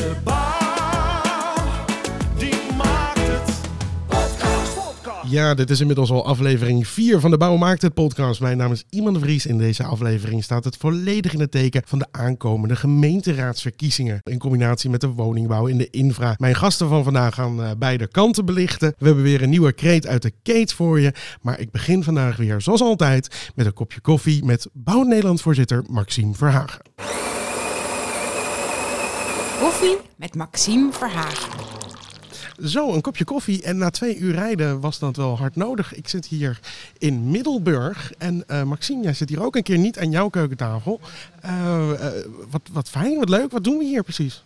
De bouw, maakt het. Ja, dit is inmiddels al aflevering 4 van de Bouw Maakt Het podcast. Mijn naam is Iman de Vries. In deze aflevering staat het volledig in het teken van de aankomende gemeenteraadsverkiezingen. In combinatie met de woningbouw in de infra. Mijn gasten van vandaag gaan eh, beide kanten belichten. We hebben weer een nieuwe kreet uit de keet voor je. Maar ik begin vandaag weer, zoals altijd, met een kopje koffie met Bouw Nederland voorzitter Maxime Verhagen. Koffie met Maxime Verhagen. Zo, een kopje koffie. En na twee uur rijden was dat wel hard nodig. Ik zit hier in Middelburg. En eh, Maxime, jij zit hier ook een keer niet aan jouw keukentafel. Eh, eh, wat, wat fijn, wat leuk. Wat doen we hier precies?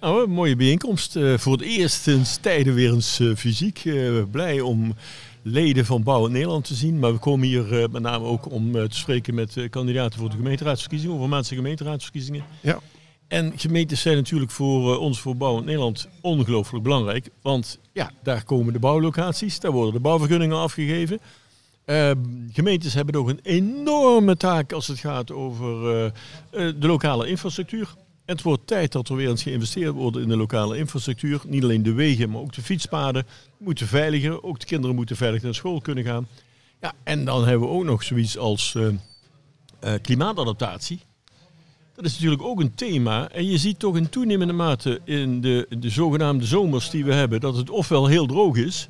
Nou, een mooie bijeenkomst. Eh, voor het eerst sinds tijden weer eens eh, fysiek. Eh, blij om leden van Bouw in Nederland te zien. Maar we komen hier eh, met name ook om te spreken met eh, kandidaten voor de gemeenteraadsverkiezingen, over maandse gemeenteraadsverkiezingen. Ja. En gemeentes zijn natuurlijk voor eh, ons, voor in Nederland, ongelooflijk belangrijk. Want ja, daar komen de bouwlocaties, daar worden de bouwvergunningen afgegeven. Eh, gemeentes hebben ook een enorme taak als het gaat over eh, eh, de lokale infrastructuur. En het wordt tijd dat er weer eens geïnvesteerd wordt in de lokale infrastructuur. Niet alleen de wegen, maar ook de fietspaden moeten veiliger. Ook de kinderen moeten veilig naar school kunnen gaan. Ja, en dan hebben we ook nog zoiets als klimaatadaptatie. Dat is natuurlijk ook een thema. En je ziet toch in toenemende mate in de, de zogenaamde zomers die we hebben, dat het ofwel heel droog is,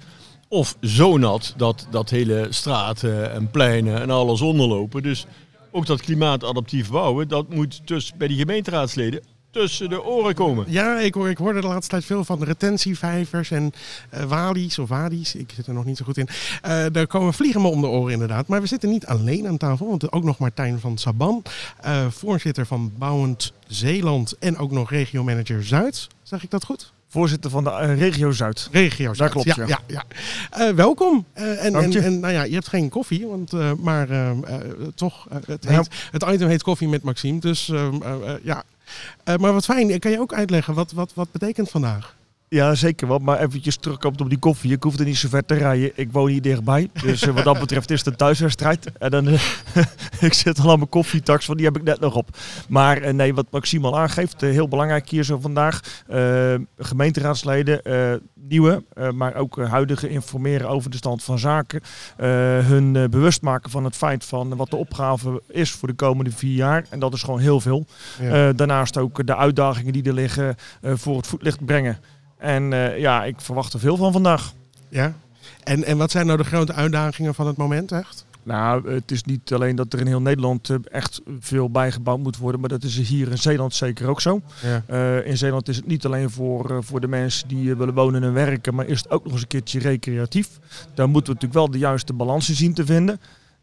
of zo nat dat, dat hele straten en pleinen en alles onderlopen. Dus ook dat klimaatadaptief bouwen, dat moet dus bij die gemeenteraadsleden tussen de oren komen. Ja, ik, hoor, ik hoorde de laatste tijd veel van retentievijvers en eh wali's of wadi's. Ik zit er nog niet zo goed in. Eh daar komen vliegen me om de oren inderdaad. Maar we zitten niet alleen aan tafel. Want ook nog Martijn van Saban, eh, voorzitter van Bouwend Zeeland en ook nog regiomanager Zuid. Zeg ik dat goed? Voorzitter van de regio Zuid. Regio Zuid. klopt, ja. ja. ja, ja. Eh, welkom. Eh, en, Dank en, je. en nou ja, je hebt geen koffie, want, eh, maar toch, het, Ja. heet, het item heet koffie met Maxime. Dus ehm, eh, eh, ja. Eh, maar wat fijn, kan je ook uitleggen, wat, wat, wat betekent vandaag? Ja, zeker wel. Maar eventjes terugkomt op die koffie. Ik hoef er niet zo ver te rijden. Ik woon hier dichtbij. Dus eh, wat dat betreft is het een thuiswedstrijd. En dan, eh, ik zit al aan mijn koffietax, want die heb ik net nog op. Maar eh, nee, wat Maxime al aangeeft, heel belangrijk hier zo vandaag. Gemeenteraadsleden, nieuwe, maar ook huidige informeren over de stand van zaken. Hun bewust maken van het feit van wat de opgave is voor de komende vier jaar. En dat is gewoon heel veel. Ja. Daarnaast ook de uitdagingen die er liggen voor het voetlicht brengen. En eh, ja, ik verwacht er veel van vandaag. Ja. En, en wat zijn nou de grote uitdagingen van het moment echt? Nou, het is niet alleen dat er in heel Nederland eh, echt veel bijgebouwd moet worden, maar dat is hier in Zeeland zeker ook zo. Ja. Eh, in Zeeland is het niet alleen voor, eh, voor de mensen die willen wonen en werken, maar is het ook nog eens een keertje recreatief. Daar moeten we natuurlijk wel de juiste balans in zien te vinden.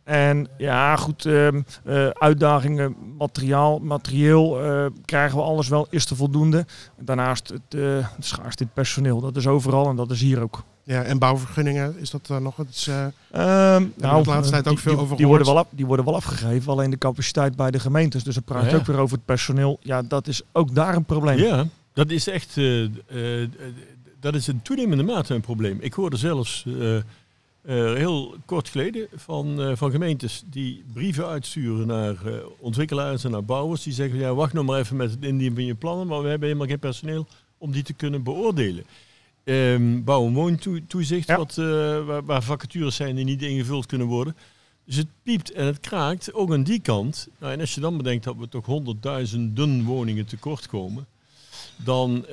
En ja, goed, ehm, eh, uitdagingen, materiaal, materieel, eh, krijgen we alles wel, is er voldoende. Daarnaast het, eh het schaarste in personeel, dat is overal en dat is hier ook. ja. En bouwvergunningen, is dat eh, nog iets? eh, Ehm, de laatste tijd ook die- veel die, over die worden, wel af, die worden wel afgegeven, alleen de capaciteit bij de gemeentes. Dus dan praat je Ja. ook weer over het personeel. Ja, dat is ook daar een probleem. Ja, dat is echt, eh, eh, eh, dat is in toenemende mate een probleem. Ik hoorde zelfs eh, heel kort geleden van, eh, van gemeentes die brieven uitsturen naar eh, ontwikkelaars en naar bouwers. Die zeggen, ja, wacht nog maar even met het indienen van je plannen, maar we hebben helemaal geen personeel om die te kunnen beoordelen. Ehm bouw- en woontoezicht, Ja. wat, waar, waar vacatures zijn die niet ingevuld kunnen worden. Dus het piept en het kraakt, ook aan die kant. Nou, en als je dan bedenkt dat we toch honderdduizenden woningen tekort komen, dan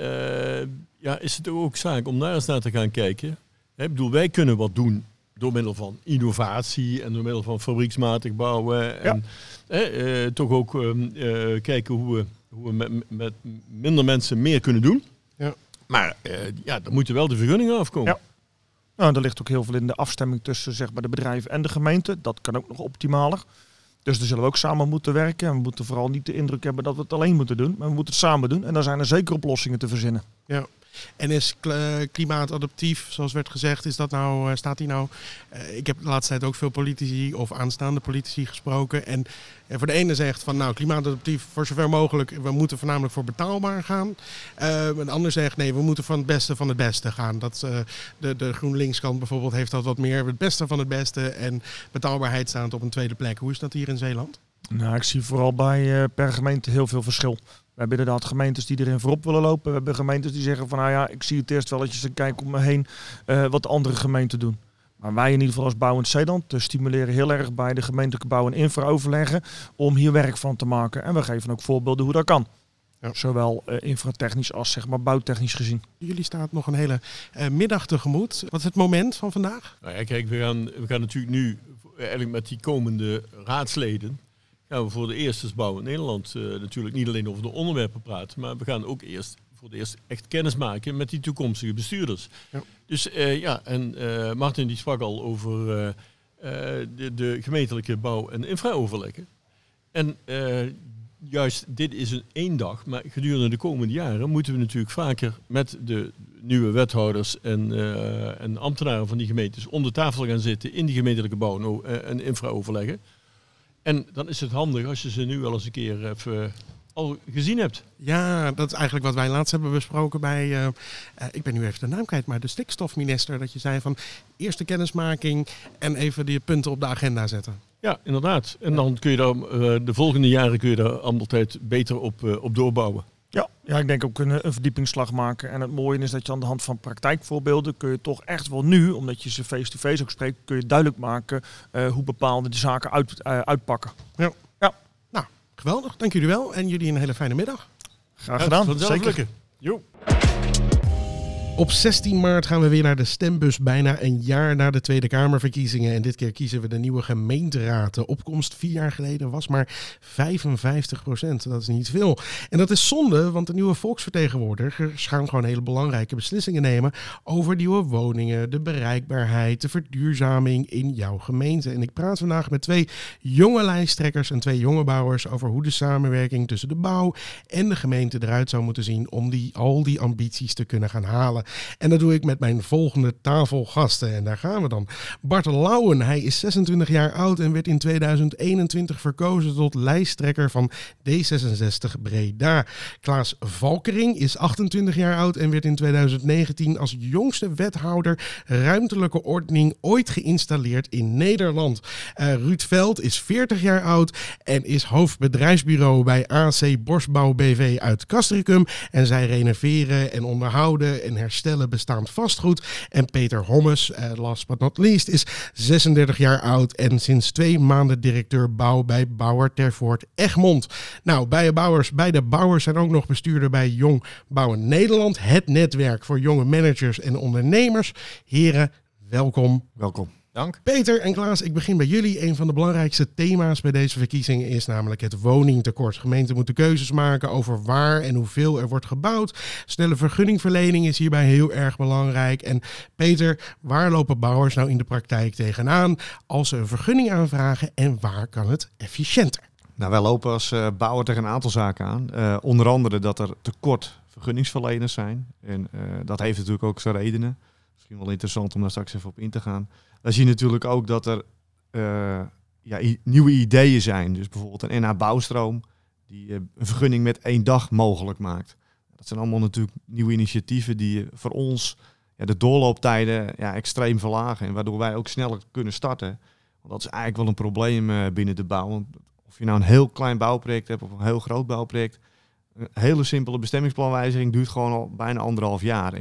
ja, is het ook zaak om daar eens naar te gaan kijken. Hè, Ik bedoel, wij kunnen wat doen door middel van innovatie en door middel van fabrieksmatig bouwen. En eh, toch ook ehm, eh, kijken hoe we, hoe we met, met minder mensen meer kunnen doen. Ja. Maar eh, ja, dan moeten wel de vergunningen afkomen. Ja. Nou, er ligt ook heel veel in de afstemming tussen zeg maar, de bedrijven en de gemeente. Dat kan ook nog optimaler. Dus daar zullen we ook samen moeten werken. En we moeten vooral niet de indruk hebben dat we het alleen moeten doen. Maar we moeten het samen doen. En daar zijn er zeker oplossingen te verzinnen. Ja. En is kl- klimaatadaptief, zoals werd gezegd, is dat nou, eh, staat die nou... eh, ik heb de laatste tijd ook veel politici of aanstaande politici gesproken. En eh, voor de ene zegt van nou, klimaatadaptief voor zover mogelijk, we moeten voornamelijk voor betaalbaar gaan. Eh een ander zegt nee, we moeten van het beste van het beste gaan. Dat, eh, de, de GroenLinks-kant bijvoorbeeld heeft dat wat meer. Het beste van het beste en betaalbaarheid staat op een tweede plek. Hoe is dat hier in Zeeland? Nou, ik zie vooral bij eh, per gemeente heel veel verschil. We hebben inderdaad gemeentes die erin voorop willen lopen. We hebben gemeentes die zeggen van nou ja, ik zie het eerst wel eens en kijk om me heen eh, wat de andere gemeenten doen. Maar wij in ieder geval als Bouwend Zeeland uh, stimuleren heel erg bij de gemeentelijke bouw- en infra-overleggen om hier werk van te maken. En we geven ook voorbeelden hoe dat kan. Ja. Zowel eh, infratechnisch als zeg maar bouwtechnisch gezien. Jullie staat nog een hele eh, middag tegemoet. Wat is het moment van vandaag? Nou ja, kijk, we gaan, we gaan natuurlijk nu, eigenlijk met die komende raadsleden, gaan we voor de eerste bouw in Nederland eh, natuurlijk niet alleen over de onderwerpen praten, maar we gaan ook eerst voor het eerst echt kennis maken met die toekomstige bestuurders. Ja. Dus eh, ja, en eh, Martin die sprak al over de, de gemeentelijke bouw- en infraoverleggen. En juist dit is een één dag, maar gedurende de komende jaren moeten we natuurlijk vaker met de nieuwe wethouders en, en ambtenaren van die gemeentes om de tafel gaan zitten in die gemeentelijke bouw en infraoverleggen. En dan is het handig als je ze nu wel eens een keer even al gezien hebt. Ja, dat is eigenlijk wat wij laatst hebben besproken bij, eh, eh, ik ben nu even de naam kwijt, maar de stikstofminister. Dat je zei van eerste kennismaking en even die punten op de agenda zetten. Ja, inderdaad. En dan kun je daar eh, de volgende jaren kun je daar altijd beter op, eh, op doorbouwen. Ja, ja, ik denk ook een, een verdiepingsslag maken. En het mooie is dat je aan de hand van praktijkvoorbeelden kun je toch echt wel nu, omdat je ze face-to-face ook spreekt, kun je duidelijk maken eh, hoe bepaalde de zaken uit, eh, uitpakken. Nou, geweldig. Dank jullie wel en jullie een hele fijne middag. Graag gedaan. Vanzelf Zeker. lukken. Jo. Op 16 maart gaan we weer naar de stembus, bijna een jaar na de Tweede Kamerverkiezingen. En dit keer kiezen we de nieuwe gemeenteraad. De opkomst vier jaar geleden was maar 55 procent. Dat is niet veel. En dat is zonde, want de nieuwe volksvertegenwoordigers gaan gewoon hele belangrijke beslissingen nemen over nieuwe woningen, de bereikbaarheid, de verduurzaming in jouw gemeente. En ik praat vandaag met twee jonge lijsttrekkers en twee jonge bouwers over hoe de samenwerking tussen de bouw en de gemeente eruit zou moeten zien om die, al die ambities te kunnen gaan halen. En dat doe ik met mijn volgende tafelgasten. En daar gaan we dan. Bart Lauwen, hij is 26 jaar oud en werd in 2021 verkozen tot lijsttrekker van D66 Breda. Klaas Valkering is 28 jaar oud en werd in 2019 als jongste wethouder ruimtelijke ordening ooit geïnstalleerd in Nederland. Eh, Ruud Veld is 40 jaar oud en is hoofdbedrijfsbureau bij AC Bosbouw BV uit Castricum. En zij renoveren en onderhouden en herstellen bestaand vastgoed. En Peter Hommes, eh, last but not least, is 36 jaar oud en sinds twee maanden directeur bouw bij Bouwer Tervoort Egmond. Nou, beide bouwers, beide bouwers zijn ook nog bestuurder bij Jong Bouwen Nederland, het netwerk voor jonge managers en ondernemers. Heren, welkom. Welkom. Dank. Peter en Klaas, ik begin bij jullie. Een van de belangrijkste thema's bij deze verkiezingen is namelijk het woningtekort. Gemeenten moeten keuzes maken over waar en hoeveel er wordt gebouwd. Snelle vergunningverlening is hierbij heel erg belangrijk. En Peter, waar lopen bouwers nou in de praktijk tegenaan als ze een vergunning aanvragen en waar kan het efficiënter? Nou, wij lopen als eh, bouwer tegen een aantal zaken aan. Eh, onder andere dat er tekort vergunningsverleners zijn. En eh, dat heeft natuurlijk ook zijn redenen. Misschien wel interessant om daar straks even op in te gaan. Dan zie je natuurlijk ook dat er eh, ja, nieuwe ideeën zijn. Dus bijvoorbeeld een NH Bouwstroom die eh, een vergunning met één dag mogelijk maakt. Dat zijn allemaal natuurlijk nieuwe initiatieven die eh, voor ons ja, de doorlooptijden ja, extreem verlagen. En waardoor wij ook sneller kunnen starten. Want dat is eigenlijk wel een probleem binnen de bouw. Of je nou een heel klein bouwproject hebt of een heel groot bouwproject. Een hele simpele bestemmingsplanwijziging duurt gewoon al bijna anderhalf jaar.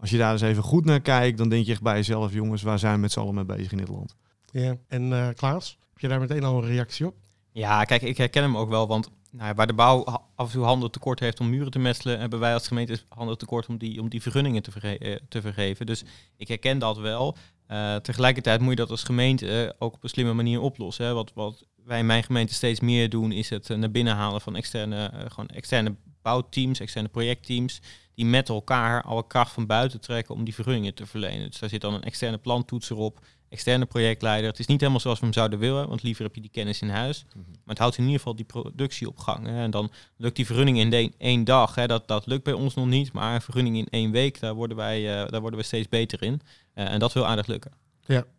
Als je daar eens even goed naar kijkt, dan denk je echt bij jezelf, jongens, waar zijn we met z'n allen mee bezig in dit land? Ja. En eh, Klaas, heb je daar meteen al een reactie op? Ja, kijk, ik herken hem ook wel, want nou, ja, waar de bouw af en toe handen tekort heeft om muren te metselen, hebben wij als gemeente handen tekort om die, om die vergunningen te, verge- eh, te vergeven. Dus ik herken dat wel. Eh, tegelijkertijd moet je dat als gemeente ook op een slimme manier oplossen. Hè. Wat, wat wij in mijn gemeente steeds meer doen, is het naar binnen halen van externe, gewoon externe bouwteams, externe projectteams, die met elkaar alle kracht van buiten trekken om die vergunningen te verlenen. Dus daar zit dan een externe plantoetser op, externe projectleider. Het is niet helemaal zoals we hem zouden willen, want liever heb je die kennis in huis. Maar het houdt in ieder geval die productie op gang. Hè. En dan lukt die vergunning in de- één dag. Hè. Dat, dat lukt bij ons nog niet. Maar een vergunning in één week, daar worden wij, eh, daar worden we steeds beter in. Eh, en dat wil aardig lukken.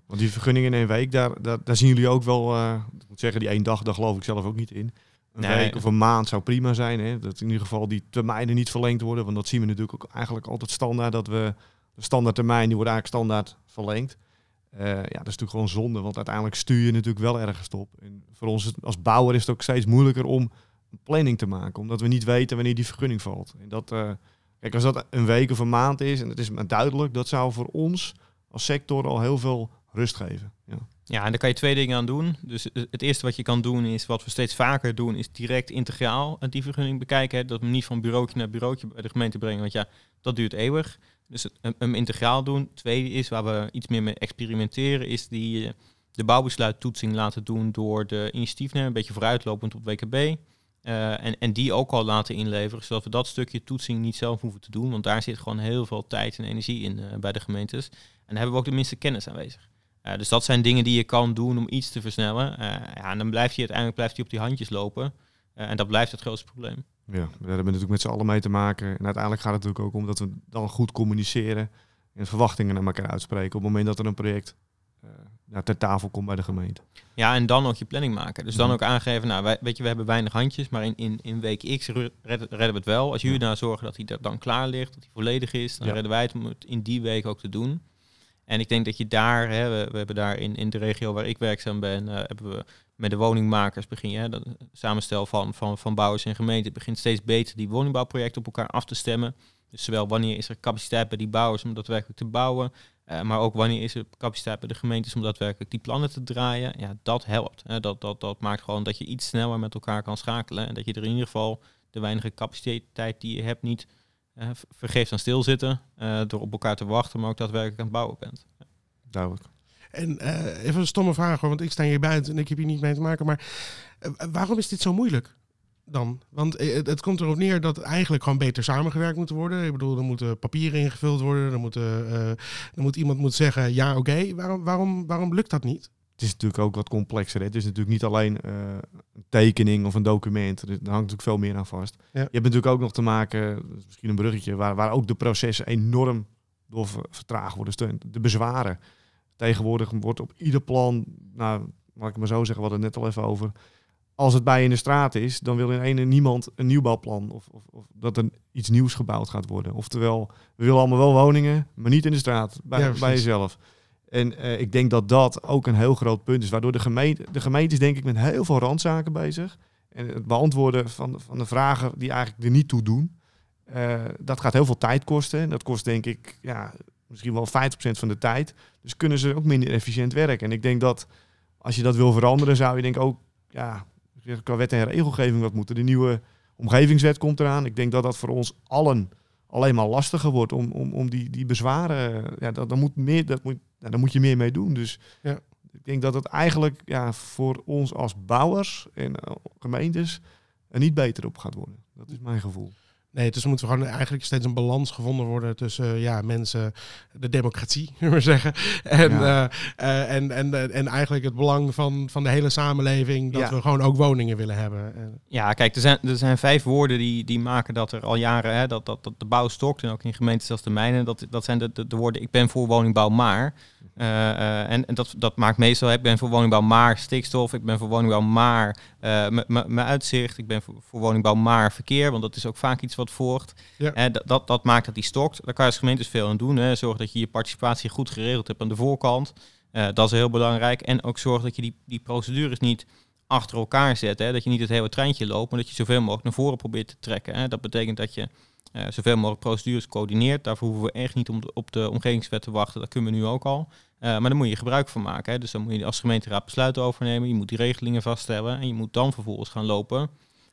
Want die vergunning in één week, daar, daar, daar zien jullie ook wel, eh, ik moet zeggen, die één dag, daar geloof ik zelf ook niet in. Een Nee. week of een maand zou prima zijn. Hè? Dat in ieder geval die termijnen niet verlengd worden. Want dat zien we natuurlijk ook eigenlijk altijd standaard. Dat we de standaard termijn, die wordt eigenlijk standaard verlengd. Eh, ja, dat is natuurlijk gewoon zonde. Want uiteindelijk stuur je natuurlijk wel ergens op. En voor ons als bouwer is het ook steeds moeilijker om een planning te maken. Omdat we niet weten wanneer die vergunning valt. En dat, eh, kijk, als dat een week of een maand is en het is maar duidelijk, dat zou voor ons als sector al heel veel rust geven. Ja. Ja, en daar kan je twee dingen aan doen. Dus het eerste wat je kan doen is, wat we steeds vaker doen, is direct integraal die vergunning bekijken. Hè. Dat we niet van bureautje naar bureautje bij de gemeente brengen, want ja, dat duurt eeuwig. Dus hem integraal doen. Tweede is, waar we iets meer mee experimenteren, is die eh, de bouwbesluittoetsing laten doen door de initiatiefnemer, een beetje vooruitlopend op WKB. Eh, en, en die ook al laten inleveren, zodat we dat stukje toetsing niet zelf hoeven te doen. Want daar zit gewoon heel veel tijd en energie in eh, bij de gemeentes. En daar hebben we ook de minste kennis aanwezig. Eh, dus dat zijn dingen die je kan doen om iets te versnellen. Eh, ja, en dan blijft hij uiteindelijk blijft hij op die handjes lopen. Eh, en dat blijft het grootste probleem. Ja, daar hebben we natuurlijk met z'n allen mee te maken. En uiteindelijk gaat het natuurlijk ook om dat we dan goed communiceren en verwachtingen naar elkaar uitspreken op het moment dat er een project nou, ter tafel komt bij de gemeente. Ja, en dan ook je planning maken. Dus dan Mhm. ook aangeven, nou, wij, weet je, we hebben weinig handjes, maar in, in, in week X redden, we het wel. Als jullie nou zorgen dat hij er dan klaar ligt, dat hij volledig is, dan Ja. redden wij het om het in die week ook te doen. En ik denk dat je daar, hè, we, hebben daar in, in de regio waar ik werkzaam ben, eh, hebben we met de woningmakers begin je, dat samenstel van, van, van bouwers en gemeenten begint steeds beter die woningbouwprojecten op elkaar af te stemmen. Dus zowel wanneer is er capaciteit bij die bouwers om daadwerkelijk te bouwen, eh, maar ook wanneer is er capaciteit bij de gemeentes om daadwerkelijk die plannen te draaien. Ja, dat helpt. Hè. Dat, dat, dat maakt gewoon dat je iets sneller met elkaar kan schakelen. En dat je er in ieder geval de weinige capaciteit die je hebt niet vergeefs aan stilzitten. eh door op elkaar te wachten, maar ook daadwerkelijk aan het bouwen bent. Duidelijk. En eh, even een stomme vraag hoor, want ik sta hier buiten en ik heb hier niet mee te maken. Maar eh, waarom is dit zo moeilijk dan? Want eh, het, komt erop neer dat eigenlijk gewoon beter samengewerkt moet worden. Ik bedoel, er moeten papieren ingevuld worden. Er, moeten, eh, er moet iemand moet zeggen, ja oké, waarom, waarom, waarom lukt dat niet? Het is natuurlijk ook wat complexer. Hè? Het is natuurlijk niet alleen eh, een tekening of een document. Er hangt natuurlijk veel meer aan vast. Ja. Je hebt natuurlijk ook nog te maken, misschien een bruggetje, waar, waar ook de processen enorm door ver- vertraagd worden. Dus de, de bezwaren. Tegenwoordig wordt op ieder plan, nou, laat ik maar zo zeggen, we hadden het net al even over. Als het bij in de straat is, dan wil in ene niemand een nieuwbouwplan. Of, of, of dat er iets nieuws gebouwd gaat worden. Oftewel, we willen allemaal wel woningen, maar niet in de straat, bij, Ja, bij jezelf. En eh, ik denk dat dat ook een heel groot punt is. Waardoor de gemeente, de gemeente is denk ik met heel veel randzaken bezig. En het beantwoorden van, van de vragen die eigenlijk er niet toe doen. eh, dat gaat heel veel tijd kosten. En dat kost denk ik ja, misschien wel 50% van de tijd. Dus kunnen ze ook minder efficiënt werken. En ik denk dat als je dat wil veranderen, zou je denk ik ook ja, qua wet en regelgeving wat moeten. De nieuwe omgevingswet komt eraan. Ik denk dat dat voor ons allen alleen maar lastiger wordt om, om, om die, die bezwaren. Ja, dat, dan moet meer, dat moet, ja, daar moet je meer mee doen. Dus Ja. ik denk dat het eigenlijk ja, voor ons als bouwers en eh, gemeentes er niet beter op gaat worden. Dat is mijn gevoel. Nee, dus er moet gewoon eigenlijk steeds een balans gevonden worden tussen eh, ja, mensen, de democratie, zullen we maar zeggen. En, Ja. eh, eh, en, en, en eigenlijk het belang van, van de hele samenleving, dat Ja. we gewoon ook woningen willen hebben. Ja, kijk, er zijn, er zijn vijf woorden die, die maken dat er al jaren, hè, dat, dat, dat de bouw stokt. En ook in gemeentes als de mijne, dat, dat zijn de, de, de woorden, ik ben voor woningbouw maar. Eh, eh, en en dat, dat maakt meestal, ik ben voor woningbouw maar stikstof, ik ben voor woningbouw maar eh, mijn uitzicht, ik ben voor, voor woningbouw maar verkeer, want dat is ook vaak iets wat. Ja. Eh, dat, dat, dat maakt dat die stokt. Daar kan je als gemeente dus veel aan doen. Hè. Zorg dat je je participatie goed geregeld hebt aan de voorkant. Dat is heel belangrijk. En ook zorg dat je die, die procedures niet achter elkaar zet. Hè. Dat je niet het hele treintje loopt, maar dat je zoveel mogelijk naar voren probeert te trekken. Hè. Dat betekent dat je eh, zoveel mogelijk procedures coördineert. Daarvoor hoeven we echt niet om de- op de omgevingswet te wachten. Dat kunnen we nu ook al. Eh, maar daar moet je gebruik van maken. Hè. Dus dan moet je als gemeenteraad besluiten overnemen. Je moet die regelingen vaststellen. En je moet dan vervolgens gaan lopen.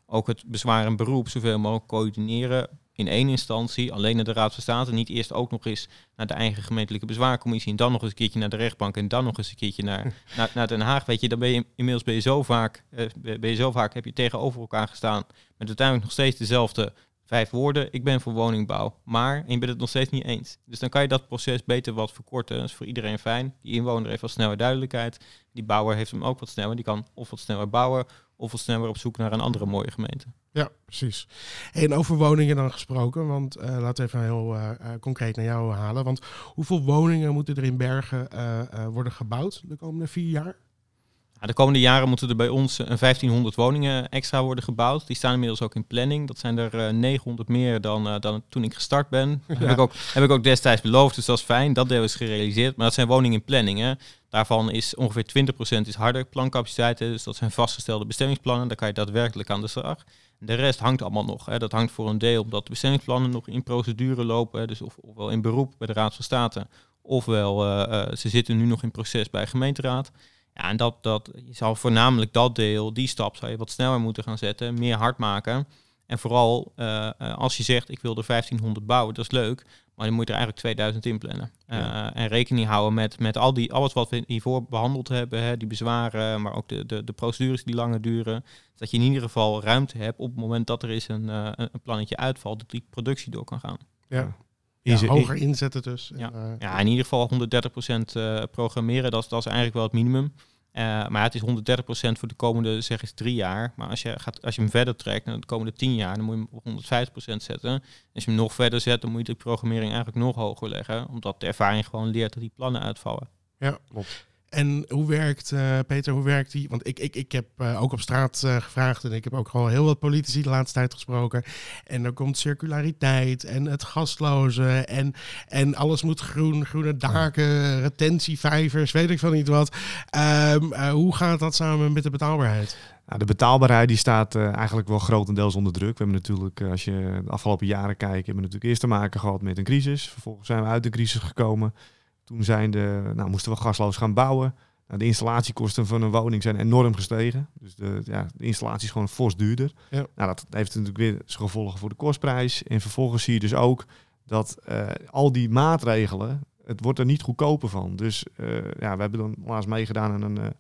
Ook het bezwaar en beroep zoveel mogelijk coördineren. In één instantie, alleen naar de Raad van State. Niet eerst ook nog eens naar de eigen gemeentelijke bezwaarcommissie. En dan nog eens een keertje naar de rechtbank. En dan nog eens een keertje naar, naar, naar Den Haag. Weet je, dan ben je inmiddels ben je zo vaak, eh, ben je zo vaak heb je tegenover elkaar gestaan. Met uiteindelijk nog steeds dezelfde vijf woorden. Ik ben voor woningbouw. Maar en je bent het nog steeds niet eens. Dus dan kan je dat proces beter wat verkorten. Dat is voor iedereen fijn. Die inwoner heeft wat sneller duidelijkheid. Die bouwer heeft hem ook wat sneller. Die kan of wat sneller bouwen. Of wat sneller op zoek naar een andere mooie gemeente. Ja, precies. En over woningen dan gesproken, want eh, laten we even heel eh, eh, concreet naar jou halen. Want hoeveel woningen moeten er in Bergen worden gebouwd de komende vier jaar? Ja, de komende jaren moeten er bij ons eh, een 1500 woningen extra worden gebouwd. Die staan inmiddels ook in planning. Dat zijn er eh, 900 meer dan, eh, dan toen ik gestart ben. Heb, ik ook, heb ik ook destijds beloofd, dus dat is fijn. Dat deel is gerealiseerd. Maar dat zijn woningen in planning. Hè. Daarvan is ongeveer 20% is harde plancapaciteit. Dus dat zijn vastgestelde bestemmingsplannen. Daar kan je daadwerkelijk aan de slag. De rest hangt allemaal nog. Hè. Dat hangt voor een deel omdat de bestemmingsplannen nog in procedure lopen. Hè. Dus of, ofwel in beroep bij de Raad van State, ofwel eh, eh, ze zitten nu nog in proces bij de gemeenteraad. Ja, en dat, dat, je zal voornamelijk dat deel, die stap, zou je wat sneller moeten gaan zetten, meer hard maken. En vooral eh, eh, als je zegt, ik wil er 1500 bouwen, dat is leuk. Maar dan moet je er eigenlijk 2000 inplannen. Uh, En rekening houden met, met al die, alles wat we hiervoor behandeld hebben. Hè, die bezwaren, maar ook de, de, de procedures die langer duren. Dat je in ieder geval ruimte hebt op het moment dat er is een, uh, een plannetje uitvalt. Dat die productie door kan gaan. Ja. Ja, hoger inzetten dus. Ja, en, uh, ja in ieder geval 130% programmeren, dat, dat is eigenlijk wel het minimum. Uh, maar het is 130% voor de komende, zeg eens, drie jaar. Maar als je, gaat, als je hem verder trekt naar de komende tien jaar, dan moet je hem op 150% zetten. Als je hem nog verder zet, dan moet je de programmering eigenlijk nog hoger leggen. Omdat de ervaring gewoon leert dat die plannen uitvallen. Ja, klopt. En hoe werkt, uh, Peter, hoe werkt die? Want ik, ik, ik heb uh, ook op straat uh, gevraagd en ik heb ook gewoon heel wat politici de laatste tijd gesproken. En dan komt circulariteit en het gasloze en, en alles moet groen, groene daken, retentievijvers, weet ik veel niet wat. Um, hoe gaat dat samen met de betaalbaarheid? Nou, de betaalbaarheid die staat eigenlijk wel grotendeels onder druk. We hebben natuurlijk, als je de afgelopen jaren kijkt, hebben we natuurlijk eerst te maken gehad met een crisis. Vervolgens zijn we uit de crisis gekomen. Toen zijn de, nou, moesten we gasloos gaan bouwen. Nou, de installatiekosten van een woning zijn enorm gestegen. Dus de, ja, de installatie is gewoon fors duurder. Ja. Nou, dat heeft natuurlijk weer zijn gevolgen voor de kostprijs. En vervolgens zie je dus ook dat uh, al die maatregelen, het wordt er niet goedkoper van. Dus uh, ja, we hebben dan laatst meegedaan aan een,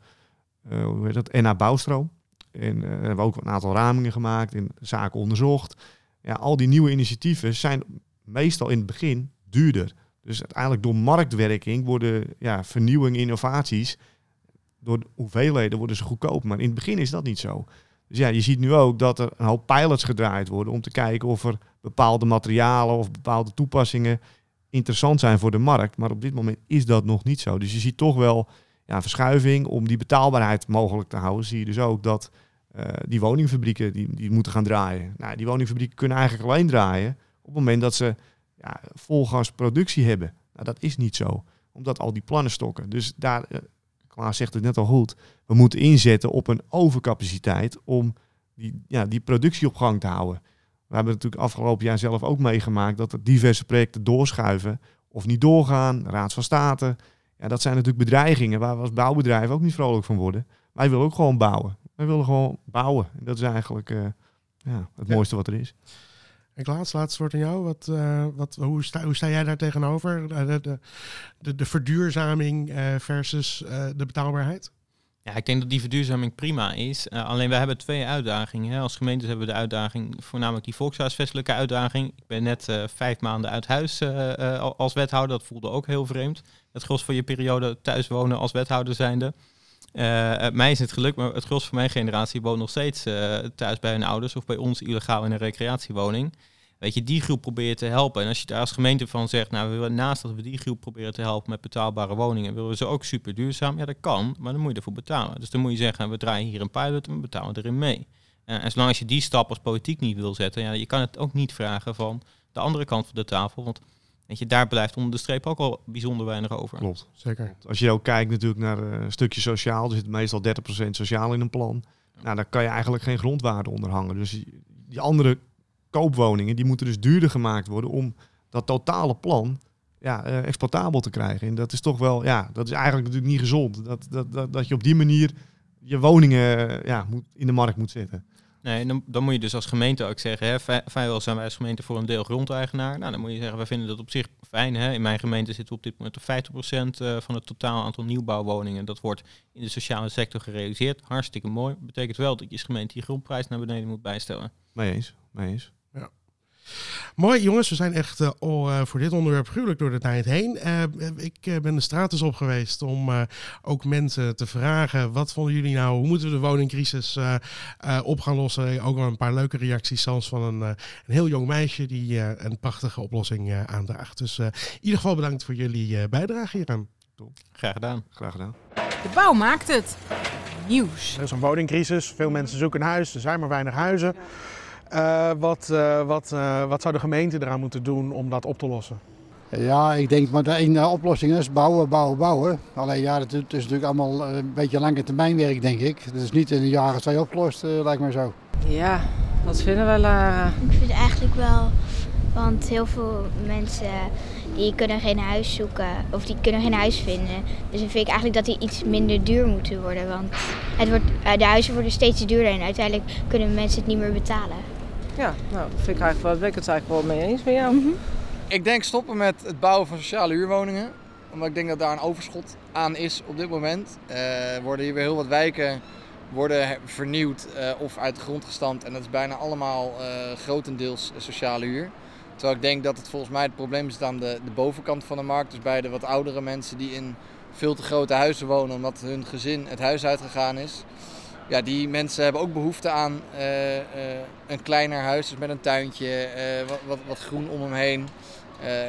uh, hoe heet dat, NA Bouwstroom. En we hebben ook een aantal ramingen gemaakt en zaken onderzocht. Ja, al die nieuwe initiatieven zijn meestal in het begin duurder. Dus uiteindelijk door marktwerking worden ja, vernieuwing, innovaties, door hoeveelheden worden ze goedkoop. Maar in het begin is dat niet zo. Dus ja, je ziet nu ook dat er een hoop pilots gedraaid worden om te kijken of er bepaalde materialen of bepaalde toepassingen interessant zijn voor de markt. Maar op dit moment is dat nog niet zo. Dus je ziet toch wel ja, verschuiving om die betaalbaarheid mogelijk te houden. Zie je dus ook dat uh, die woningfabrieken die, die moeten gaan draaien. Nou, die woningfabrieken kunnen eigenlijk alleen draaien op het moment dat ze ja, volgas productie hebben. Nou, dat is niet zo, omdat al die plannen stokken. Dus daar, uh, Klaas zegt het net al goed, we moeten inzetten op een overcapaciteit om die, ja, die productie op gang te houden. We hebben natuurlijk afgelopen jaar zelf ook meegemaakt dat er diverse projecten doorschuiven of niet doorgaan. Raad van State. Ja, dat zijn natuurlijk bedreigingen waar we als bouwbedrijf ook niet vrolijk van worden. Wij willen ook gewoon bouwen. Wij willen gewoon bouwen. En dat is eigenlijk uh, ja, het ja. mooiste wat er is. En Klaas, laatste woord aan jou. Wat, uh, wat, hoe, sta, hoe sta jij daar tegenover? De, de, de, de verduurzaming uh, versus de betaalbaarheid? Ja, ik denk dat die verduurzaming prima is. Alleen we hebben twee uitdagingen. Hè. Als gemeentes hebben we de uitdaging, voornamelijk die volkshuisvestelijke uitdaging. Ik ben net vijf maanden uit huis als wethouder. Dat voelde ook heel vreemd. Het gros van je periode thuis wonen als wethouder zijnde. Mij is het gelukt, maar het gros van mijn generatie woont nog steeds thuis bij hun ouders of bij ons illegaal in een recreatiewoning. Weet je, die groep proberen te helpen. En als je daar als gemeente van zegt, nou, we willen naast dat we die groep proberen te helpen met betaalbare woningen, willen we ze ook super duurzaam. Ja, dat kan, maar dan moet je ervoor betalen. Dus dan moet je zeggen, we draaien hier een pilot en we betalen erin mee. Uh, en zolang als je die stap als politiek niet wil zetten, ja, je kan het ook niet vragen van de andere kant van de tafel. Want weet je, daar blijft onder de streep ook al bijzonder weinig over. Klopt, zeker. Als je ook kijkt natuurlijk naar uh, een stukje sociaal, er zit meestal 30% sociaal in een plan. Nou, daar kan je eigenlijk geen grondwaarde onder hangen. Dus die, andere koopwoningen, die moeten dus duurder gemaakt worden om dat totale plan ja, uh, exploitabel te krijgen. En dat is toch wel, ja, dat is eigenlijk natuurlijk niet gezond. Dat, dat, dat, dat je op die manier je woningen uh, ja, moet, in de markt moet zetten. Nee, dan, dan moet je dus als gemeente ook zeggen, hè, vrijwel zijn wij als gemeente voor een deel grondeigenaar. Nou, dan moet je zeggen, wij vinden dat op zich fijn. Hè. In mijn gemeente zitten we op dit moment op 50% uh, van het totaal aantal nieuwbouwwoningen. Dat wordt in de sociale sector gerealiseerd. Hartstikke mooi. Betekent wel dat je als gemeente die grondprijs naar beneden moet bijstellen. Mee eens, mee eens. Mooi jongens, we zijn echt uh, al uh, voor dit onderwerp gruwelijk door de tijd heen. Uh, ik ben de straat eens op geweest om ook mensen te vragen, wat vonden jullie nou, hoe moeten we de woningcrisis op gaan lossen? Ook wel een paar leuke reacties, zelfs van een, een heel jong meisje die een prachtige oplossing aandraagt. Dus in ieder geval bedankt voor jullie bijdrage hieraan. Graag gedaan. Graag gedaan. De bouw maakt het. Nieuws. Er is een woningcrisis, veel mensen zoeken een huis, er zijn maar weinig huizen. Uh, wat, uh, wat, uh, wat zou de gemeente eraan moeten doen om dat op te lossen? Ja, ik denk maar de ene oplossing is bouwen, bouwen, bouwen. Alleen ja, het is natuurlijk allemaal een beetje lange termijnwerk, denk ik. Het is niet in een jaar of twee opgelost, lijkt me zo. Ja, Wat vinden wij, Lara? Ik vind het eigenlijk wel, want heel veel mensen die kunnen geen huis zoeken of die kunnen geen huis vinden. Dus dan vind ik eigenlijk dat die iets minder duur moeten worden, want het wordt, eh, de huizen worden steeds duurder en uiteindelijk kunnen mensen het niet meer betalen. Ja, nou, dat vind ik eigenlijk wel, ben ik het eigenlijk wel mee eens met jou. Ik denk stoppen met het bouwen van sociale huurwoningen. Omdat ik denk dat daar een overschot aan is op dit moment. Er worden hier weer heel wat wijken worden vernieuwd eh, of uit de grond gestampt. En dat is bijna allemaal eh, grotendeels sociale huur. Terwijl ik denk dat het volgens mij het probleem zit aan de, de bovenkant van de markt. Dus bij de wat oudere mensen die in veel te grote huizen wonen omdat hun gezin het huis uitgegaan is. Ja, die mensen hebben ook behoefte aan eh, eh, een kleiner huis, dus met een tuintje, eh, wat, wat, wat groen om hem heen.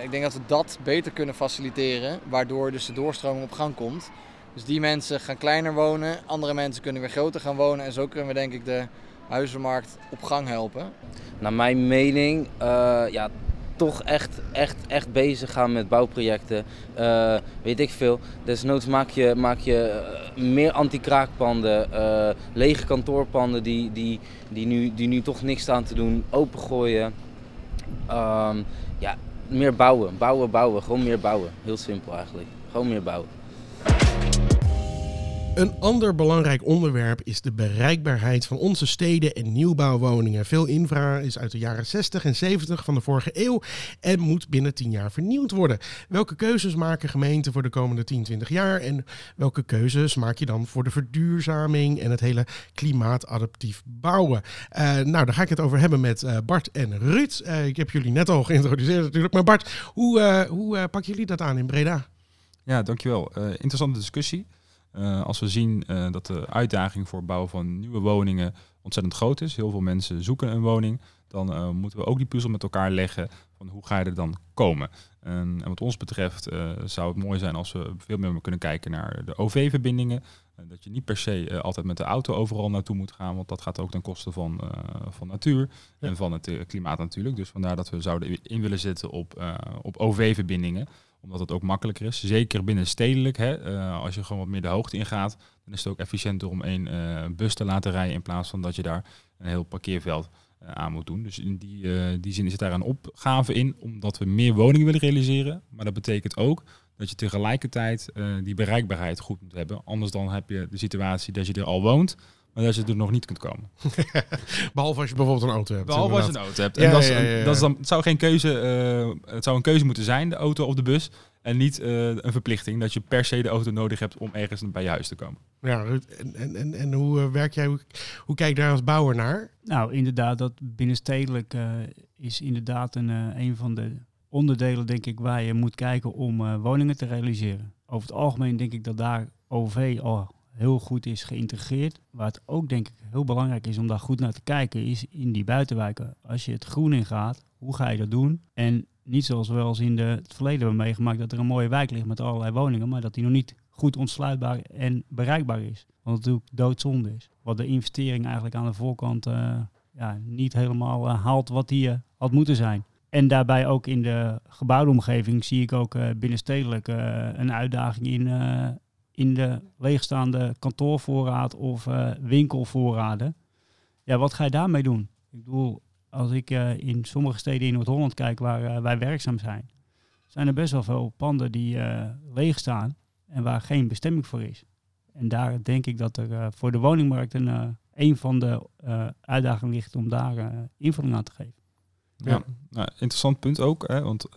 Ik denk dat we dat beter kunnen faciliteren, waardoor dus de doorstroming op gang komt. Dus die mensen gaan kleiner wonen, andere mensen kunnen weer groter gaan wonen. En zo kunnen we denk ik de huizenmarkt op gang helpen. Naar mijn mening, ja, toch echt, echt, echt bezig gaan met bouwprojecten. Eh, weet ik veel. Desnoods maak je, maak je eh, meer anti-kraakpanden, eh, lege kantoorpanden die, die, die, nu, die nu toch niks staan te doen, opengooien. Ehm, ja, meer bouwen, bouwen, bouwen. Gewoon meer bouwen. Heel simpel eigenlijk. Gewoon meer bouwen. Een ander belangrijk onderwerp is de bereikbaarheid van onze steden en nieuwbouwwoningen. Veel infra is uit de jaren 60 en 70 van de vorige eeuw en moet binnen 10 jaar vernieuwd worden. Welke keuzes maken gemeenten voor de komende 10, 20 jaar en welke keuzes maak je dan voor de verduurzaming en het hele klimaatadaptief bouwen? Eh, nou, daar ga ik het over hebben met eh, Bart en Ruud. Eh, ik heb jullie net al geïntroduceerd natuurlijk, maar Bart, hoe, hoe pakken jullie dat aan in Breda? Ja, dankjewel. Interessante discussie. Eh, als we zien eh, dat de uitdaging voor het bouwen van nieuwe woningen ontzettend groot is, heel veel mensen zoeken een woning, dan eh, moeten we ook die puzzel met elkaar leggen van hoe ga je er dan komen. En, en wat ons betreft zou het mooi zijn als we veel meer kunnen kijken naar de OV-verbindingen. Dat je niet per se altijd met de auto overal naartoe moet gaan, want dat gaat ook ten koste van, van natuur en van het klimaat natuurlijk. Dus vandaar dat we zouden in willen zetten op, op OV-verbindingen omdat het ook makkelijker is. Zeker binnen stedelijk. Hè. Eh, als je gewoon wat meer de hoogte ingaat, dan is het ook efficiënter om één eh, bus te laten rijden in plaats van dat je daar een heel parkeerveld eh, aan moet doen. Dus in die, die zin zit daar een opgave in, omdat we meer woningen willen realiseren. Maar dat betekent ook dat je tegelijkertijd die bereikbaarheid goed moet hebben. Anders dan heb je de situatie dat je er al woont, maar dat je er nog niet kunt komen. Behalve als je bijvoorbeeld een auto hebt. Behalve als je een auto hebt. Ja, En dat, is, ja, ja, ja. dat is dan, het zou geen keuze, eh, het zou een keuze moeten zijn, de auto of de bus. En niet eh, een verplichting dat je per se de auto nodig hebt om ergens bij je huis te komen. Ja, en, en, en, en hoe eh, werk jij, hoe, hoe kijk je daar als bouwer naar? Nou, inderdaad, dat binnenstedelijk eh, is inderdaad een, eh, een van de onderdelen, denk ik, waar je moet kijken om eh, woningen te realiseren. Over het algemeen denk ik dat daar OV al heel goed is geïntegreerd. Waar het ook, denk ik, heel belangrijk is om daar goed naar te kijken, is in die buitenwijken. Als je het groen in gaat, hoe ga je dat doen? En niet zoals we eens in de, het verleden hebben meegemaakt, dat er een mooie wijk ligt met allerlei woningen, maar dat die nog niet goed ontsluitbaar en bereikbaar is. Wat natuurlijk doodzonde is. Wat de investering eigenlijk aan de voorkant eh, ja, niet helemaal eh, haalt wat die eh, had moeten zijn. En daarbij ook in de gebouwde omgeving zie ik ook binnenstedelijk een uitdaging in, in de leegstaande kantoorvoorraad of eh, winkelvoorraden. Ja, wat ga je daarmee doen? Ik bedoel, als ik eh, in sommige steden in Noord-Holland kijk waar eh, wij werkzaam zijn, zijn er best wel veel panden die leeg staan en waar geen bestemming voor is. En daar denk ik dat er voor de woningmarkt een, een van de uitdagingen ligt om daar invulling aan te geven. Ja, Nou, interessant punt ook. Hè, want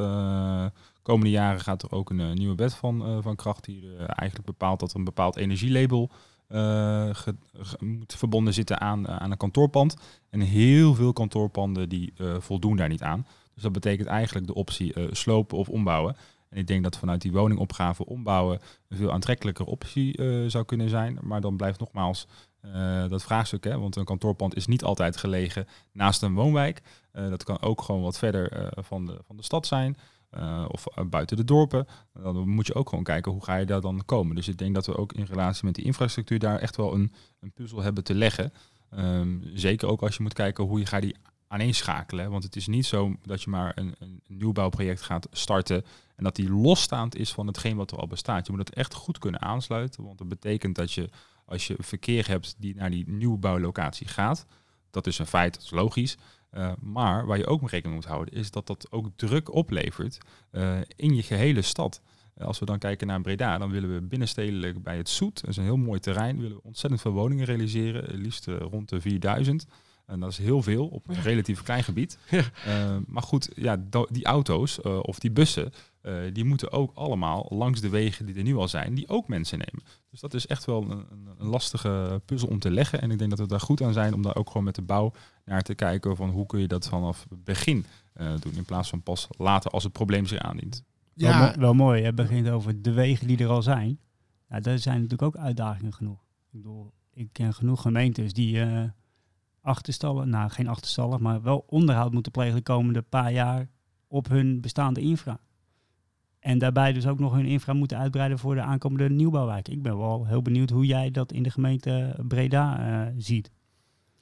komende jaren gaat er ook een eh, nieuwe wet van, eh, van kracht die eh, eigenlijk bepaalt dat een bepaald energielabel moet verbonden zitten aan, aan een kantoorpand. En heel veel kantoorpanden die voldoen daar niet aan. Dus dat betekent eigenlijk de optie slopen of ombouwen. En ik denk dat vanuit die woningopgave ombouwen een veel aantrekkelijker optie zou kunnen zijn. Maar dan blijft nogmaals dat vraagstuk, hè, want een kantoorpand is niet altijd gelegen naast een woonwijk. Dat kan ook gewoon wat verder van, de, van de stad zijn. Eh, of eh, buiten de dorpen. Dan moet je ook gewoon kijken hoe ga je daar dan komen. Dus ik denk dat we ook in relatie met die infrastructuur daar echt wel een, een puzzel hebben te leggen. Ehm, zeker ook als je moet kijken hoe je gaat die aaneenschakelen. Want het is niet zo dat je maar een, een nieuwbouwproject gaat starten en dat die losstaand is van hetgeen wat er al bestaat. Je moet het echt goed kunnen aansluiten, want dat betekent dat je als je verkeer hebt die naar die nieuwbouwlocatie gaat, dat is een feit, dat is logisch. Eh, maar waar je ook mee rekening moet houden, is dat dat ook druk oplevert eh, in je gehele stad. Eh, Als we dan kijken naar Breda, dan willen we binnenstedelijk bij het Zoet, dat is een heel mooi terrein, willen we ontzettend veel woningen realiseren, liefst rond de 4000. En dat is heel veel op een relatief klein gebied. Eh, maar goed, ja, die auto's eh, of die bussen, eh, die moeten ook allemaal langs de wegen die er nu al zijn, die ook mensen nemen. Dus dat is echt wel een, een, een lastige puzzel om te leggen. En ik denk dat we daar goed aan zijn om daar ook gewoon met de bouw naar te kijken van hoe kun je dat vanaf het begin eh, doen, in plaats van pas later als het probleem zich aandient. Wel, mo- wel mooi, je begint over de wegen die er al zijn. Nou, daar zijn natuurlijk ook uitdagingen genoeg. Ik bedoel, ik ken genoeg gemeentes die eh achterstallen, nou geen achterstallen, maar wel onderhoud moeten plegen de komende paar jaar op hun bestaande infra. En daarbij dus ook nog hun infra moeten uitbreiden voor de aankomende nieuwbouwwijk. Ik ben wel heel benieuwd hoe jij dat in de gemeente Breda eh, ziet.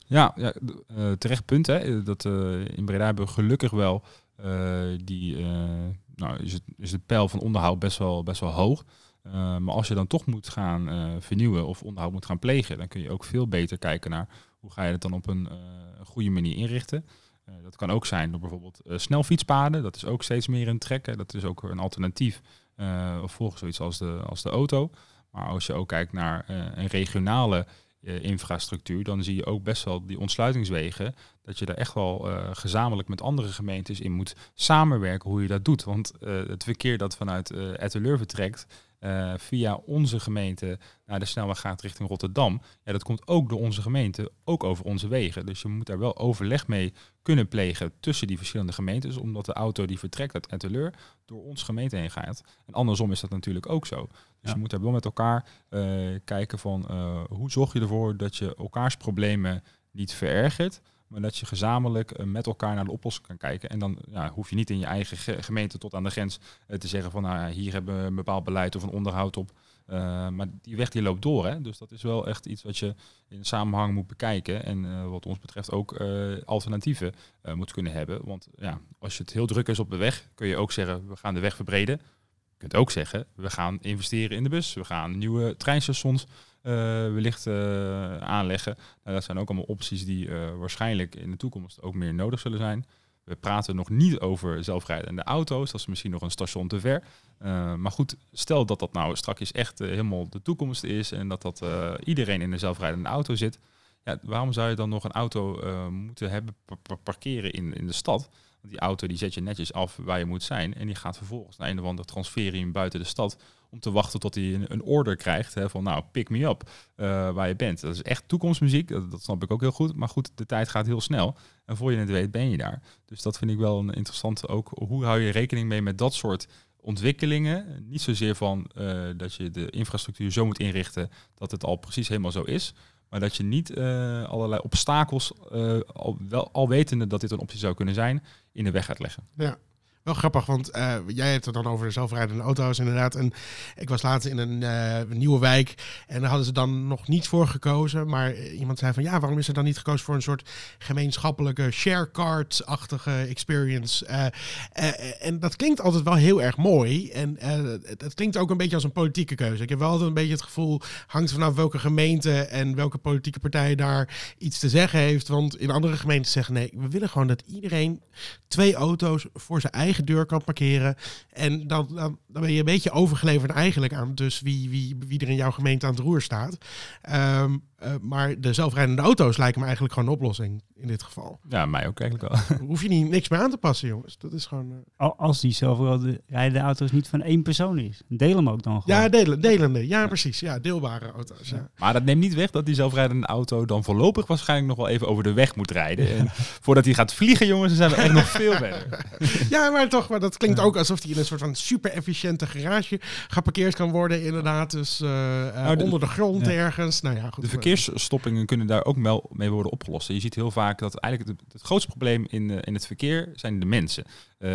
Ja, ja eh, terecht punt. Hè. Dat, eh, in Breda hebben we gelukkig wel eh, die, eh, nou, is, het, is de pijl van onderhoud best wel, best wel hoog. Eh, maar als je dan toch moet gaan eh, vernieuwen of onderhoud moet gaan plegen, dan kun je ook veel beter kijken naar hoe ga je het dan op een eh, goede manier inrichten. Eh, dat kan ook zijn door bijvoorbeeld eh, snelfietspaden. Dat is ook steeds meer een trek. Dat is ook een alternatief of volgens zoiets als de, als de auto. Maar als je ook kijkt naar een regionale infrastructuur, dan zie je ook best wel die ontsluitingswegen, dat je daar echt wel gezamenlijk met andere gemeentes in moet samenwerken hoe je dat doet. Want het verkeer dat vanuit eh Etteleur vertrekt, eh, via onze gemeente naar de snelweg gaat richting Rotterdam, ja, dat komt ook door onze gemeente, ook over onze wegen. Dus je moet daar wel overleg mee kunnen plegen tussen die verschillende gemeentes, omdat de auto die vertrekt uit Etteleur door ons gemeente heen gaat. En andersom is dat natuurlijk ook zo. Dus Ja. je moet daar wel met elkaar eh, kijken van eh, hoe zorg je ervoor dat je elkaars problemen niet verergert, maar dat je gezamenlijk eh, met elkaar naar de oplossing kan kijken. En dan ja, hoef je niet in je eigen ge- gemeente tot aan de grens eh, te zeggen van nou, hier hebben we een bepaald beleid of een onderhoud op. Eh, maar die weg die loopt door. Hè? Dus dat is wel echt iets wat je in samenhang moet bekijken. En wat ons betreft ook alternatieven moet kunnen hebben. Want ja, als het heel druk is op de weg, kun je ook zeggen we gaan de weg verbreden. Je kunt ook zeggen we gaan investeren in de bus. We gaan nieuwe treinstations wellicht eh, aanleggen. Nou, dat zijn ook allemaal opties die eh, waarschijnlijk in de toekomst ook meer nodig zullen zijn. We praten nog niet over zelfrijdende auto's. Dat is misschien nog een station te ver. Maar goed, stel dat dat nou straks echt helemaal de toekomst is en dat dat iedereen in een zelfrijdende auto zit. Ja, waarom zou je dan nog een auto moeten hebben parkeren in, in de stad? Want die auto die zet je netjes af waar je moet zijn en die gaat vervolgens naar een of ander transferium buiten de stad om te wachten tot hij een, een order krijgt hè, van nou, pick me up uh, waar je bent. Dat is echt toekomstmuziek, dat, dat, snap ik ook heel goed. Maar goed, de tijd gaat heel snel en voor je het weet ben je daar. Dus dat vind ik wel een interessant ook. Hoe hou je rekening mee met dat soort ontwikkelingen? Niet zozeer van uh, dat je de infrastructuur zo moet inrichten dat het al precies helemaal zo is. Maar dat je niet uh, allerlei obstakels, uh, al, wel, al wetende dat dit een optie zou kunnen zijn, in de weg gaat leggen. Ja, wel grappig, want uh, jij hebt het dan over de zelfrijdende auto's inderdaad. En ik was laatst in een uh, nieuwe wijk en daar hadden ze dan nog niet voor gekozen. Maar iemand zei van ja, waarom is er dan niet gekozen voor een soort gemeenschappelijke sharecard-achtige experience? Uh, en dat klinkt altijd wel heel erg mooi. En dat klinkt ook een beetje als een politieke keuze. Ik heb wel altijd een beetje het gevoel, hangt vanaf welke gemeente en welke politieke partij daar iets te zeggen heeft. Want in andere gemeenten zeggen nee, we willen gewoon dat iedereen twee auto's voor zijn eigen deur kan parkeren. En dan, dan, dan, ben je een beetje overgeleverd eigenlijk aan dus wie, wie, wie er in jouw gemeente aan het roer staat. Um, uh, maar de zelfrijdende auto's lijken me eigenlijk gewoon een oplossing in dit geval. Ja, mij ook eigenlijk wel. Hoef je niet niks meer aan te passen, jongens. Dat is gewoon. Uh... Als die zelfrijdende auto's niet van één persoon is, deel hem ook dan gewoon. Ja, delen, delende. Ja, precies. Ja, deelbare auto's. Ja. Ja. Maar dat neemt niet weg dat die zelfrijdende auto dan voorlopig waarschijnlijk nog wel even over de weg moet rijden. En voordat hij gaat vliegen, jongens, dan zijn we echt nog veel verder. ja, maar toch, maar dat klinkt ook alsof hij in een soort van super efficiënte garage geparkeerd kan worden, inderdaad. Dus uh, nou, de, onder de grond ja. ergens. Nou ja, goed. Verkeersstoppingen kunnen daar ook wel mee worden opgelost. Je ziet heel vaak dat eigenlijk het, het grootste probleem in, uh, in het verkeer zijn de mensen. Uh,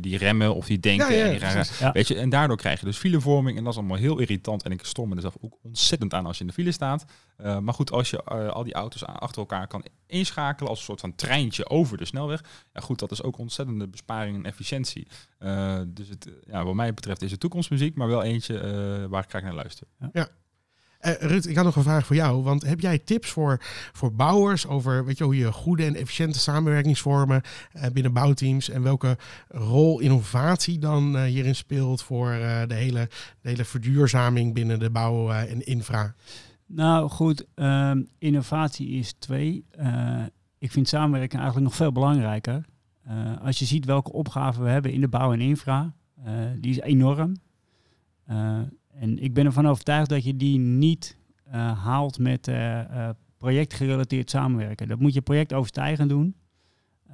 die remmen of die denken. Ja, ja, en, die gaan, ja. weet je, en daardoor krijg je dus filevorming. En dat is allemaal heel irritant. En ik storm me er zelf ook ontzettend aan als je in de file staat. Uh, maar goed, als je uh, al die auto's achter elkaar kan inschakelen als een soort van treintje over de snelweg. Ja goed, dat is ook ontzettende besparing en efficiëntie. Uh, dus het, ja, wat mij betreft is het toekomstmuziek, maar wel eentje waar ik graag naar luister. Ja. Eh, Ruud, ik had nog een vraag voor jou. Want heb jij tips voor, voor bouwers over weet je, hoe je goede en efficiënte samenwerkingsvormen eh, binnen bouwteams en welke rol innovatie dan eh, hierin speelt voor de, hele, hele verduurzaming binnen de bouw en infra? Nou goed, ehm, innovatie is twee. Ik vind samenwerking eigenlijk nog veel belangrijker. Als je ziet welke opgaven we hebben in de bouw en infra, die is enorm. En ik ben ervan overtuigd dat je die niet eh, haalt met eh, eh, projectgerelateerd samenwerken. Dat moet je projectoverstijgend doen.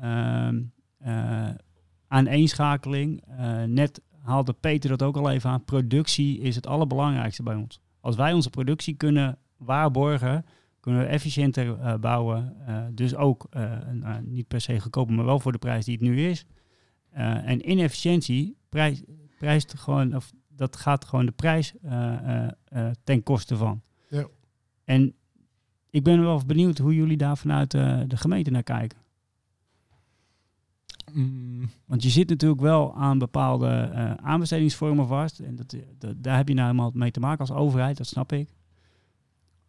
Ehm eh, aaneenschakeling. Net haalde Peter dat ook al even aan. Productie is het allerbelangrijkste bij ons. Als wij onze productie kunnen waarborgen, kunnen we efficiënter bouwen. Dus ook niet per se goedkoper, maar wel voor de prijs die het nu is. En inefficiëntie prijs, prijst gewoon, of dat gaat gewoon de prijs eh, eh, eh, ten koste van. Ja. En ik ben wel benieuwd hoe jullie daar vanuit de gemeente naar kijken. Mm. Want je zit natuurlijk wel aan bepaalde eh, aanbestedingsvormen vast. En dat, dat, daar heb je nou helemaal mee te maken als overheid, dat snap ik.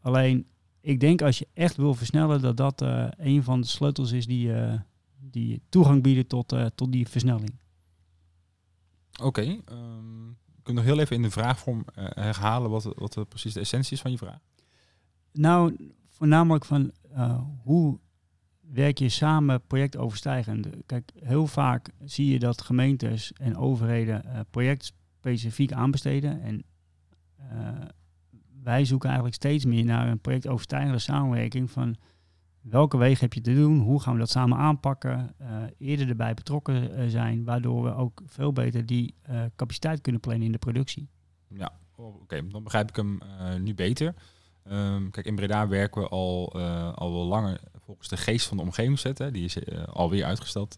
Alleen, ik denk als je echt wil versnellen, dat dat eh, een van de sleutels is die, eh, die toegang bieden tot, eh, tot die versnelling. Oké, ehm, kun je nog heel even in de vraagvorm eh, herhalen wat, wat eh, precies de essentie is van je vraag? Nou, voornamelijk van eh, hoe werk je samen projectoverstijgend? Kijk, heel vaak zie je dat gemeentes en overheden projectspecifiek aanbesteden. En wij zoeken eigenlijk steeds meer naar een projectoverstijgende samenwerking van welke wegen heb je te doen, hoe gaan we dat samen aanpakken, eh, eerder erbij betrokken eh, zijn, waardoor we ook veel beter die eh, capaciteit kunnen plannen in de productie. Ja, oké, dan begrijp ik hem nu beter. Ehm, kijk, in Breda werken we al, al wel langer volgens de geest van de omgevingswet. Hè. Die is alweer uitgesteld.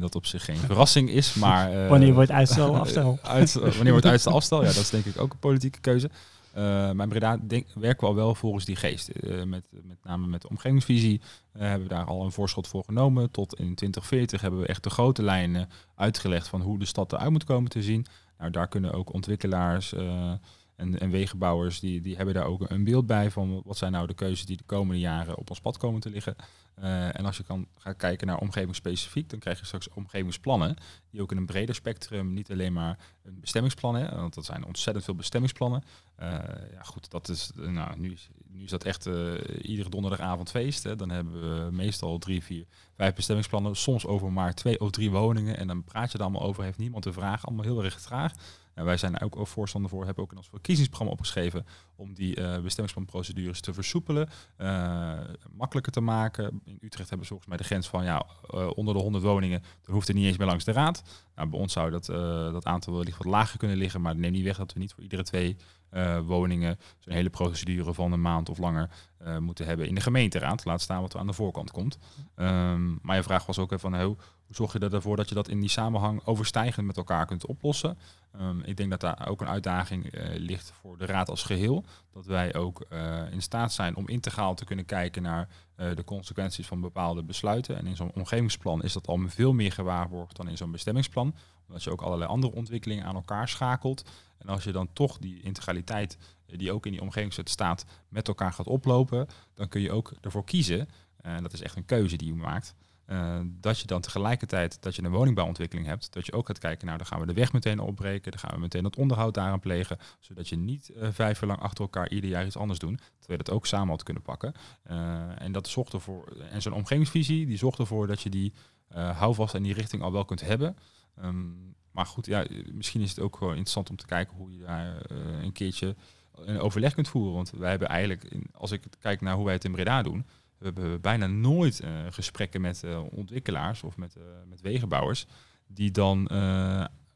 Dat op zich geen verrassing is, maar... Wanneer wordt uitstel afstel? uit- wanneer wordt uitstel afstel? Ja, dat is denk ik ook een politieke keuze. Eh, maar in Breda denk, werken we al wel volgens die geest. Eh, met, met name met de omgevingsvisie eh, hebben we daar al een voorschot voor genomen. Tot in 2040 hebben we echt de grote lijnen uitgelegd van hoe de stad eruit moet komen te zien. Nou, daar kunnen ook ontwikkelaars en, en wegenbouwers, die, die hebben daar ook een beeld bij van wat zijn nou de keuzes die de komende jaren op ons pad komen te liggen. Eh, en als je kan gaat kijken naar omgevingsspecifiek, dan krijg je straks omgevingsplannen die ook in een breder spectrum, niet alleen maar een bestemmingsplan, hè, want dat zijn ontzettend veel bestemmingsplannen. Eh, ja, goed, dat is, eh, nou, nu, is- nu is dat echt iedere donderdagavond feest. Hè. Dan hebben we meestal drie, vier, vijf bestemmingsplannen, soms over maar twee of drie woningen. En dan praat je er allemaal over, heeft niemand de vraag, allemaal heel erg traag. Wij zijn ook, voorstander voor, hebben ook in ons verkiezingsprogramma opgeschreven om die eh bestemmingsplanprocedures te versoepelen, eh, makkelijker te maken. In Utrecht hebben ze volgens mij de grens van ja, eh, onder de 100 woningen, dan hoeft het niet eens meer langs de raad. Nou, bij ons zou dat, dat aantal wellicht wat lager kunnen liggen, maar neem niet weg dat we niet voor iedere twee woningen zo'n hele procedure van een maand of langer eh, moeten hebben in de gemeenteraad. Laat staan wat er aan de voorkant komt. Ehm, maar je vraag was ook even van hoe, zorg je ervoor dat je dat in die samenhang overstijgend met elkaar kunt oplossen. Ehm, ik denk dat daar ook een uitdaging eh, ligt voor de raad als geheel. Dat wij ook eh, in staat zijn om integraal te kunnen kijken naar de consequenties van bepaalde besluiten. En in zo'n omgevingsplan is dat al veel meer gewaarborgd dan in zo'n bestemmingsplan. Omdat je ook allerlei andere ontwikkelingen aan elkaar schakelt. En als je dan toch die integraliteit die ook in die omgevingswet staat met elkaar gaat oplopen, dan kun je ook ervoor kiezen, eh, en dat is echt een keuze die je maakt, eh, dat je dan tegelijkertijd dat je een woningbouwontwikkeling hebt, dat je ook gaat kijken, nou dan gaan we de weg meteen opbreken, dan gaan we meteen het onderhoud daaraan plegen, zodat je niet eh, vijf jaar lang achter elkaar ieder jaar iets anders doen, terwijl je dat ook samen had kunnen pakken. En dat zorgt ervoor, en zo'n omgevingsvisie, die zorgt ervoor dat je die houvast en die richting al wel kunt hebben. Ehm, maar goed, ja, misschien is het ook gewoon interessant om te kijken hoe je daar een keertje een overleg kunt voeren. Want wij hebben eigenlijk, als ik kijk naar hoe wij het in Breda doen, we hebben bijna nooit eh, gesprekken met eh, ontwikkelaars of met, eh, met wegenbouwers, die dan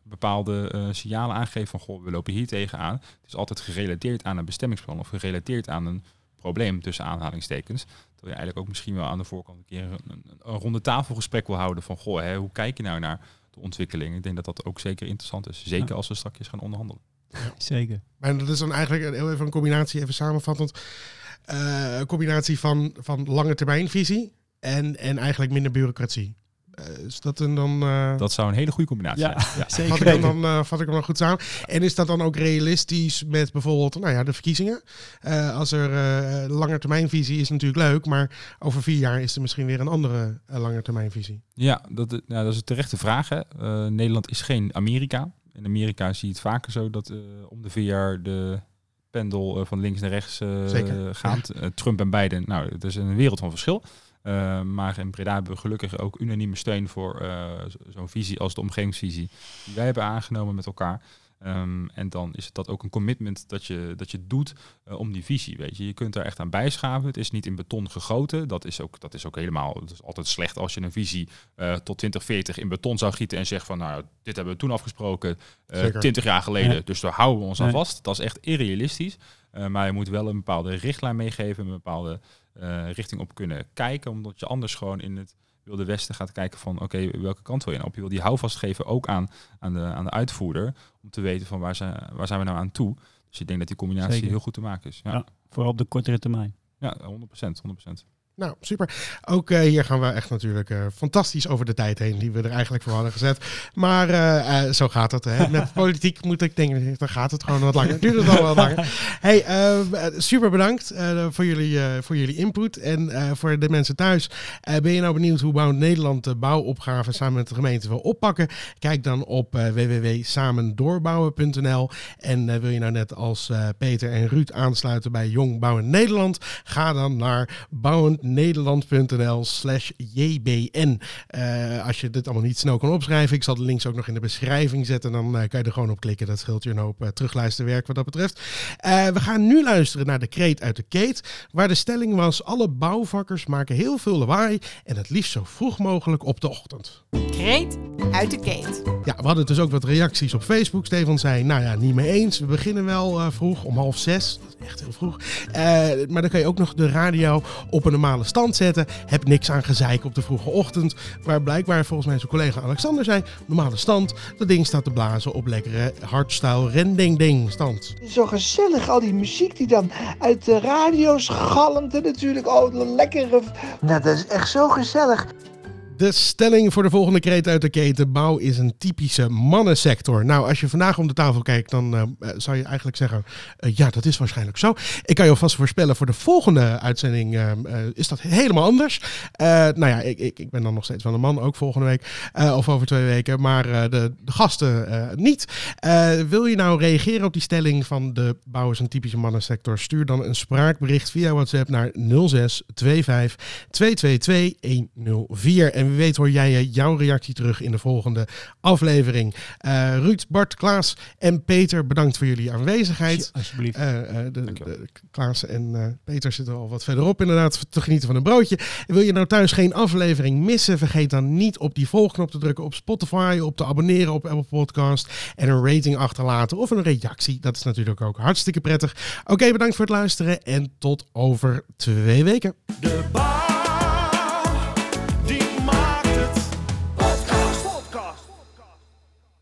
bepaalde signalen aangeven van, goh, we lopen hier tegenaan. Het is altijd gerelateerd aan een bestemmingsplan of gerelateerd aan een probleem tussen aanhalingstekens. Terwijl je eigenlijk ook misschien wel aan de voorkant een keer een, een, een ronde tafelgesprek wil houden van, goh, hè, hoe kijk je nou naar de ontwikkeling? Ik denk dat dat ook zeker interessant is. Zeker Ja. als we straks gaan onderhandelen. Zeker. Maar dat is dan eigenlijk een, heel even een combinatie, even samenvattend. eh, een combinatie van, van lange termijnvisie en, en eigenlijk minder bureaucratie. Eh, is dat een dan... eh, Dat zou een hele goede combinatie Ja, zijn. zeker Vat ik, hem dan, eh, vat ik hem dan goed samen. En is dat dan ook realistisch met bijvoorbeeld nou ja, de verkiezingen? Eh, als er eh langetermijnvisie is natuurlijk leuk, maar over vier jaar is er misschien weer een andere uh, langetermijnvisie. Ja, dat, nou, dat is een terechte vraag. Hè. Uh, Nederland is geen Amerika. In Amerika zie je het vaker zo dat uh, om de vier jaar de pendel uh, van links naar rechts gaat. Trump en Biden, nou, dat is een wereld van verschil. Uh, maar in Breda hebben we gelukkig ook unanieme steun voor uh, zo'n visie als de omgevingsvisie die wij hebben aangenomen met elkaar. Um, en dan is het dat ook een commitment dat je, dat je doet uh, om die visie. Weet je. je kunt daar echt aan bijschaven. Het is niet in beton gegoten. Dat is ook, dat is ook helemaal. Het is altijd slecht als je een visie uh, tot 2040 in beton zou gieten en zegt van nou, dit hebben we toen afgesproken, uh, 20 jaar geleden. Ja. Dus daar houden we ons aan vast. Dat is echt irrealistisch. Maar je moet wel een bepaalde richtlijn meegeven, een bepaalde richting op kunnen kijken, omdat je anders gewoon in het Wilde Westen gaat kijken van oké, okay, welke kant wil je nou op? Je wil die houvast geven ook aan, aan, de, aan de uitvoerder, om te weten van waar zijn, waar zijn we nou aan toe. Dus ik denk dat die combinatie Zeker. heel goed te maken is. Ja, ja vooral op de kortere termijn. Ja, 100%. 100%. Nou, super. Ook uh, hier gaan we echt natuurlijk uh, fantastisch over de tijd heen die we er eigenlijk voor hadden gezet. Maar uh, zo gaat het. Hè. Met politiek moet ik denken, dan gaat het gewoon wat langer. Duurt het al wat langer. Hey, super bedankt voor, jullie, voor jullie input. En voor de mensen thuis, ben je nou benieuwd hoe Bouw Nederland de bouwopgave samen met de gemeente wil oppakken? Kijk dan op www.samendoorbouwen.nl. En wil je nou net als Peter en Ruud aansluiten bij Jong Bouwen Nederland? Ga dan naar bouwendnederland.nl slash jbn. Uh, als je dit allemaal niet snel kan opschrijven, ik zal de links ook nog in de beschrijving zetten. Dan uh, kan je er gewoon op klikken. Dat scheelt je een hoop uh, terugluisterwerk wat dat betreft. Eh, we gaan nu luisteren naar de kreet uit de keet. Waar de stelling was, alle bouwvakkers maken heel veel lawaai. En het liefst zo vroeg mogelijk op de ochtend. Kreet uit de keet. Ja, we hadden dus ook wat reacties op Facebook. Stefan zei, nou ja, niet mee eens. We beginnen wel vroeg, om half zes. Echt heel vroeg. Uh, maar dan kan je ook nog de radio op een normale stand zetten. Heb niks aan gezeik op de vroege ochtend. Waar blijkbaar volgens mij zijn collega Alexander zei, normale stand. Dat ding staat te blazen op lekkere hardstyle rending-ding stand. Zo gezellig, al die muziek die dan uit de radio's galmt. En natuurlijk, oh, lekkere... Nou, dat is echt zo gezellig. De stelling voor de volgende kreet uit de keten. Bouw is een typische mannensector. Nou, als je vandaag om de tafel kijkt, dan uh, zou je eigenlijk zeggen... Uh, ja, dat is waarschijnlijk zo. Ik kan je alvast voorspellen, voor de volgende uitzending is dat helemaal anders. nou ja, ik, ik, ik, ben dan nog steeds van een man, ook volgende week. of over twee weken, maar de, de, gasten niet. wil je nou reageren op die stelling van de bouw is een typische mannensector? Stuur dan een spraakbericht via WhatsApp naar 0625 222 104. En wie weet hoor jij jouw reactie terug in de volgende aflevering. Uh, Ruud, Bart, Klaas en Peter, bedankt voor jullie aanwezigheid. Alsjeblieft. Uh, uh, de, de, Klaas en Peter zitten al wat verderop inderdaad te genieten van een broodje. Wil je nou thuis geen aflevering missen? Vergeet dan niet op die volgknop te drukken op Spotify, op te abonneren op Apple Podcast en een rating achterlaten of een reactie. Dat is natuurlijk ook hartstikke prettig. Oké, okay, bedankt voor het luisteren en tot over twee weken. De